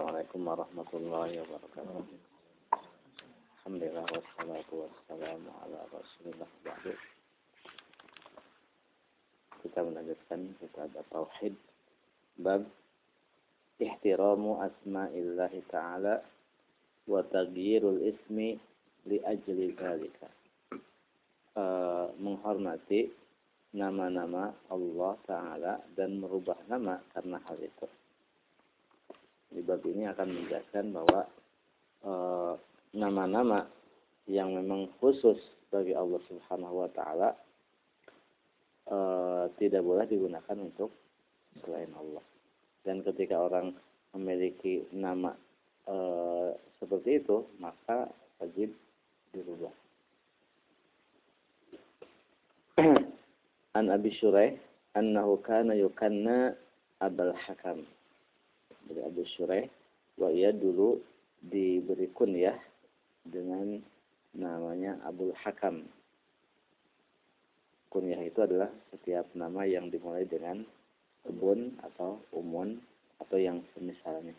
Assalamualaikum warahmatullahi wabarakatuh. Alhamdulillah wassalatu wassalamu ala rasulillah ba'du. Kita melanjutkan kitab Tauhid bab ihtiramu asma'illahi ta'ala wa taghyirul ismi li ajli dzalika. Uh, menghormati nama-nama Allah Ta'ala dan merubah nama karena hal itu. Di bab ini akan menjelaskan bahwa e, nama-nama e, yang memang khusus bagi Allah Subhanahu wa taala e, tidak boleh digunakan untuk selain Allah. Dan ketika orang memiliki nama e, seperti itu, maka wajib dirubah. An Abi Shuraih annahu kana yukanna Abul Hakam dari Abu Shuraih bahwa ia dulu diberi kunyah dengan namanya Abu Hakam. Kunyah itu adalah setiap nama yang dimulai dengan kebun atau umun atau yang semisalnya.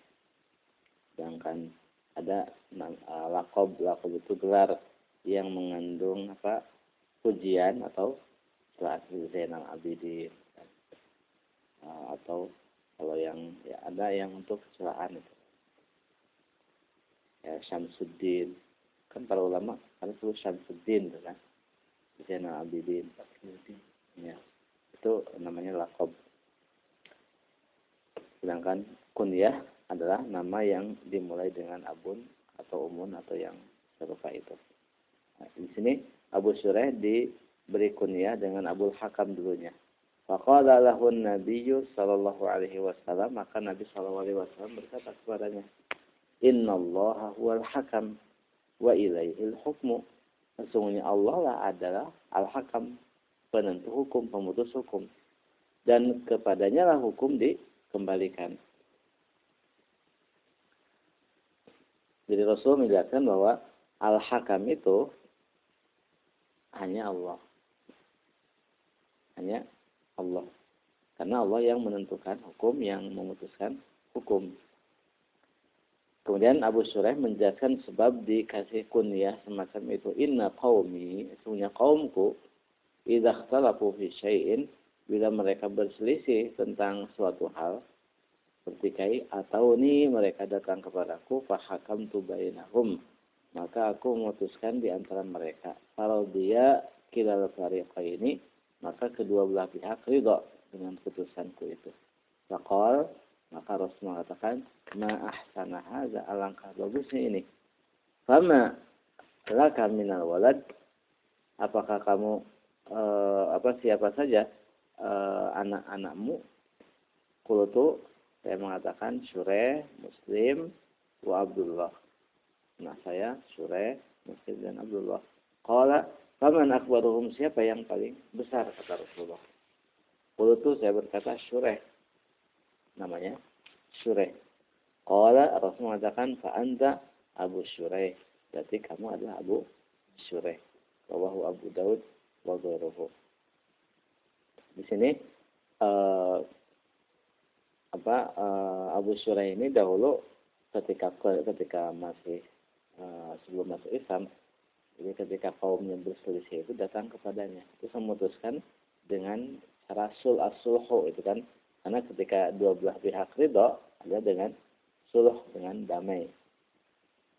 Sedangkan ada lakob, lakob itu gelar yang mengandung apa pujian atau setelah Zainal Abidin atau kalau yang ya ada yang untuk kecelakaan itu. Ya Syamsuddin. Kan para ulama kan itu Syamsuddin itu kan. Zainal Abidin. Ya. Itu namanya lakob. Sedangkan kunyah adalah nama yang dimulai dengan abun atau umun atau yang serupa itu. Nah, di sini Abu Sureh diberi kunyah dengan Abu Hakam dulunya. Faqala lahu Nabiyyu sallallahu alaihi wasallam maka Nabi sallallahu alaihi wasallam berkata kepadanya Innallaha huwal hakam wa ilaihil hukmu Sesungguhnya Allah lah adalah al-hakam penentu hukum, pemutus hukum dan kepadanya lah hukum dikembalikan. Jadi Rasul menjelaskan bahwa al-hakam itu hanya Allah. Hanya Allah. Karena Allah yang menentukan hukum, yang memutuskan hukum. Kemudian Abu Suraih menjelaskan sebab dikasih kunyah semacam itu. Inna qawmi, sesungguhnya kaumku, idha khtalafu fi syai'in, bila mereka berselisih tentang suatu hal, seperti kai atau ini mereka datang kepadaku, fahakam tu bainahum. Maka aku memutuskan di antara mereka. Kalau dia kilal ini maka kedua belah pihak ridho dengan putusanku itu. Fakal maka Rasul mengatakan, Ma ahsana haza alangkah bagusnya ini. Fama laka minal walad, apakah kamu uh, apa siapa saja uh, anak-anakmu? Kulutu saya mengatakan Syure, Muslim, wa Abdullah. Nah saya Syure, Muslim dan Abdullah. Qala Faman akbaruhum siapa yang paling besar kata Rasulullah. Qultu saya berkata Syureh. Namanya Syureh. Qala Rasul mengatakan fa anta Abu Syureh. Berarti kamu adalah Abu Syureh. Rawahu Abu Daud wa ghairuhu. Di sini uh, apa uh, Abu Syureh ini dahulu ketika ketika masih uh, sebelum masuk Islam jadi ketika kaumnya berselisih itu datang kepadanya. Itu memutuskan dengan cara sul asulhu itu kan. Karena ketika dua belah pihak ridho, ada dengan suluh dengan damai.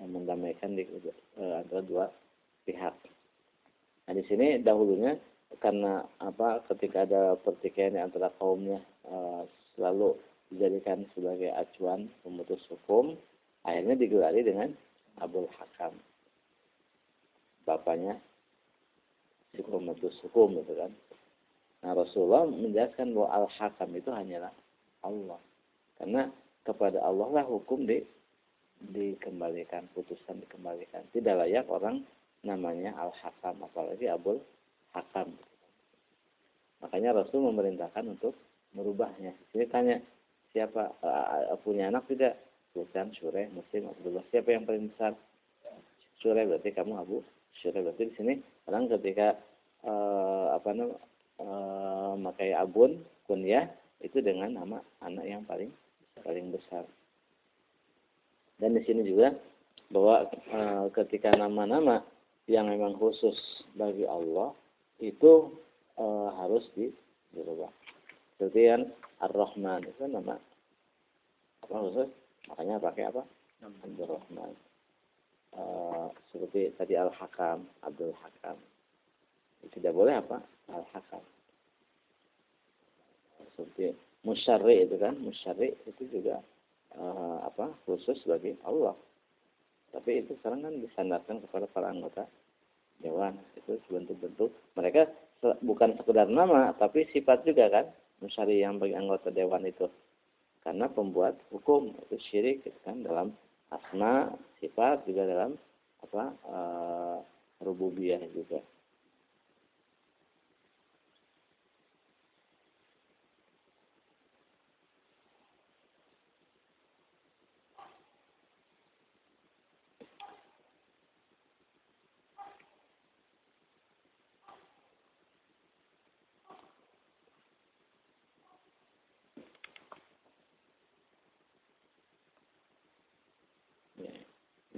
Yang mendamaikan di uh, antara dua pihak. Nah di sini dahulunya karena apa ketika ada pertikaian antara kaumnya uh, selalu dijadikan sebagai acuan pemutus hukum, akhirnya digelari dengan Abul Hakam bapaknya si pemutus hukum gitu kan. Nah Rasulullah menjelaskan bahwa al-hakam itu hanyalah Allah. Karena kepada Allah lah hukum di, dikembalikan, putusan dikembalikan. Tidak layak orang namanya al-hakam, apalagi abul hakam. Makanya Rasul memerintahkan untuk merubahnya. Ini tanya, siapa uh, punya anak tidak? Bukan Sureh, Muslim, Abdullah. Siapa yang paling besar? Sureh berarti kamu Abu Syurah berarti di sini orang ketika uh, apa namanya uh, memakai abun kunyah itu dengan nama anak yang paling paling besar. Dan di sini juga bahwa e, ketika nama-nama yang memang khusus bagi Allah itu e, harus dirubah. Seperti yang Ar-Rahman itu nama apa khusus? Makanya pakai apa? Abdul Rahman. E, seperti tadi Al-Hakam, Abdul Hakam. Tidak boleh apa? Al-Hakam. Seperti musyari itu kan, musyari itu juga uh, apa khusus bagi Allah. Tapi itu sekarang kan disandarkan kepada para anggota dewan. Itu bentuk-bentuk mereka bukan sekedar nama, tapi sifat juga kan mencari yang bagi anggota dewan itu. Karena pembuat hukum itu syirik kan dalam asma, sifat juga dalam apa uh, rububiyah juga.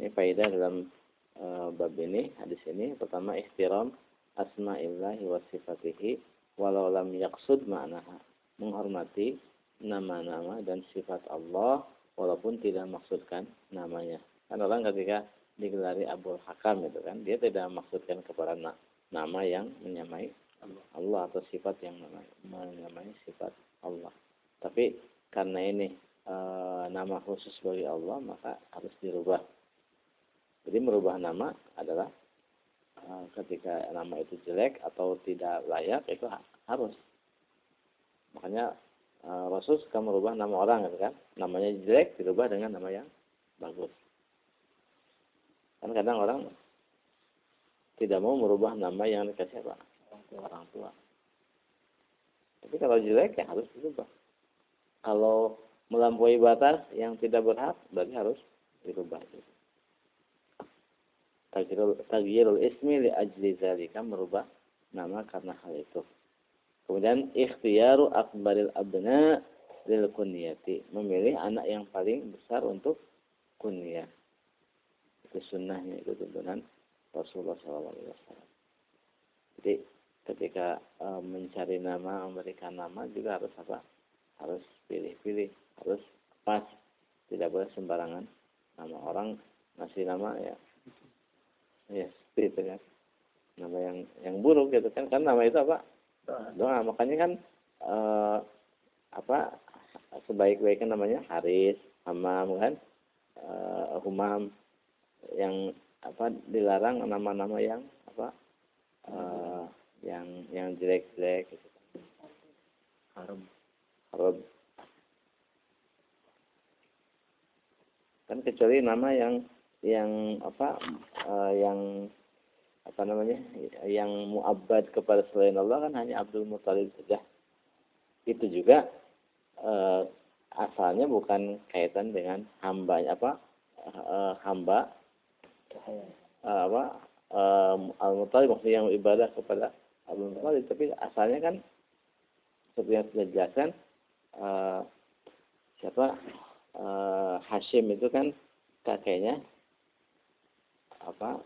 Ini faedah dalam uh, bab ini, hadis ini. Pertama, ihtiram asma'illahi wa sifatihi walau lam yaksud ma'naha. Menghormati nama-nama dan sifat Allah walaupun tidak maksudkan namanya. Kan orang ketika digelari Abul Hakam itu kan, dia tidak maksudkan kepada nama yang menyamai Allah atau sifat yang menyamai sifat Allah. Tapi karena ini e, nama khusus bagi Allah maka harus dirubah jadi merubah nama adalah uh, ketika nama itu jelek atau tidak layak itu harus. Makanya uh, Rasul suka merubah nama orang gitu kan. Namanya jelek dirubah dengan nama yang bagus. Kan kadang orang tidak mau merubah nama yang dikasih apa? Orang tua. Tapi kalau jelek ya harus dirubah. Kalau melampaui batas yang tidak berhak berarti harus dirubah. Gitu tagyirul ismi li ajli zalika merubah nama karena hal itu. Kemudian ikhtiyaru akbaril abna lil kunyati, memilih anak yang paling besar untuk kunyah. Itu sunnahnya, itu tuntunan Rasulullah SAW. Jadi ketika e, mencari nama, memberikan nama juga harus apa? Harus pilih-pilih, harus pas. Tidak boleh sembarangan nama orang ngasih nama ya ya seperti itu kan. Nama yang yang buruk gitu kan. Kan nama itu apa? Doa, makanya kan eh, apa sebaik-baiknya namanya Haris Hamam kan. Eh, Humam yang apa dilarang nama-nama yang apa eh, yang yang jelek-jelek gitu. Haram. Haram. Kan kecuali nama yang yang apa uh, yang apa namanya yang muabad kepada selain Allah kan hanya Abdul Muthalib saja. Itu juga uh, asalnya bukan kaitan dengan hamba apa uh, hamba uh, apa uh, al Muthalib maksudnya yang ibadah kepada Abdul Muthalib tapi asalnya kan seperti yang sudah dijelaskan uh, siapa uh, Hashim itu kan kakeknya apa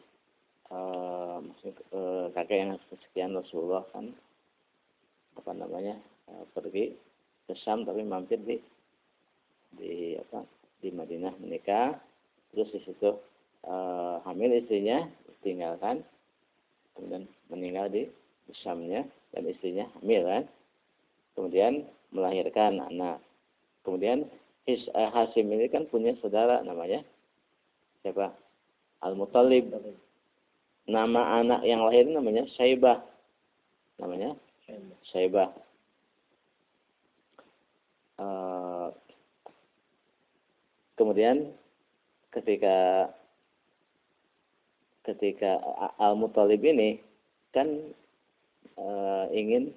uh, kakek yang kesekian Rasulullah kan apa namanya uh, pergi ke Syam tapi mampir di di apa di Madinah menikah. Terus di situ hamil istrinya tinggalkan kemudian meninggal di Syamnya dan istrinya hamil kan. Kemudian melahirkan anak. Kemudian His, Hasim ini kan punya saudara namanya. Siapa Al-Muttalib. Nama anak yang lahir namanya Syaibah. Namanya Syaibah. Uh, kemudian ketika ketika Al-Muttalib ini kan uh, ingin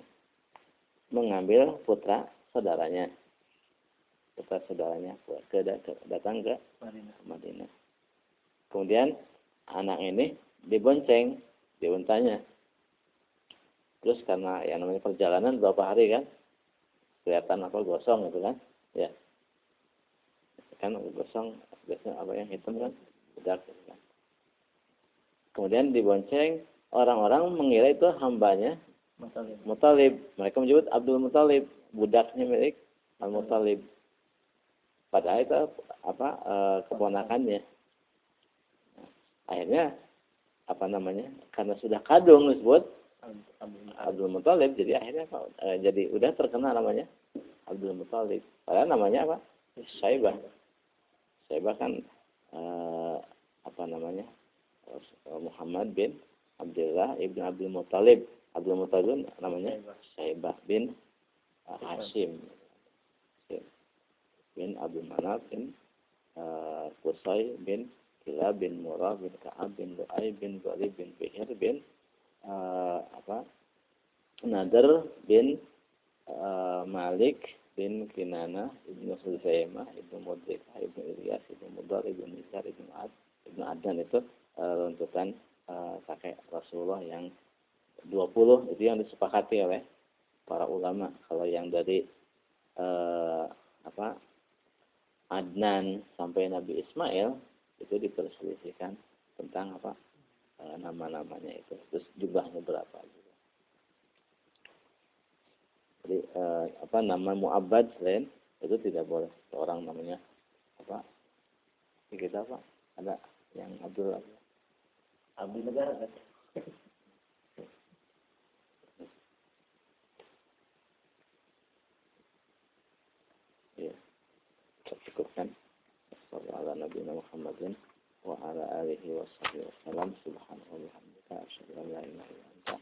mengambil putra saudaranya putra saudaranya ke, datang ke Madinah. Kemudian anak ini dibonceng di untanya. Terus karena yang namanya perjalanan berapa hari kan, kelihatan apa gosong gitu kan, ya. kan gosong biasanya apa yang hitam kan budak gitu kan. kemudian dibonceng orang-orang mengira itu hambanya Mutalib. Mutalib mereka menyebut Abdul Mutalib budaknya milik Al Mutalib padahal itu apa e, keponakannya akhirnya apa namanya karena sudah kadung disebut Abdul Muthalib jadi akhirnya apa? Eh, jadi udah terkenal namanya Abdul Muthalib. Padahal namanya apa? Syaibah Syaibah kan eh, apa namanya eh, Muhammad bin Abdullah ibn Abdul Muthalib. Abdul Muthalib namanya Syaibah bin eh, Hashim bin Abdul Manaf bin eh, Qusay bin Kila bin Murrah bin Ka'ab bin Lu'ay bin Ghalib bin Fihir bin eh, apa? Nadar bin eh, Malik bin Kinana ibnu Huzaimah ibnu Mudrikah ibnu Ilyas ibnu Mudar ibnu Nizar ibnu Ad ibnu Adnan itu eh, runtutan eh, kakek Rasulullah yang 20 itu yang disepakati oleh para ulama. Kalau yang dari eh, apa? Adnan sampai Nabi Ismail itu diperselisihkan tentang apa e, nama-namanya itu. Terus jumlahnya berapa juga jadi e, apa nama muabad selain itu tidak boleh. Seorang namanya apa kita apa? Ada yang Abdul Abdi negara kan? ya cukupkan Sallallahu Nabi Muhammadin wa ala alihi wa sahbihi wa salam subhanahu wa bihamdika asyhadu an la ilaha illa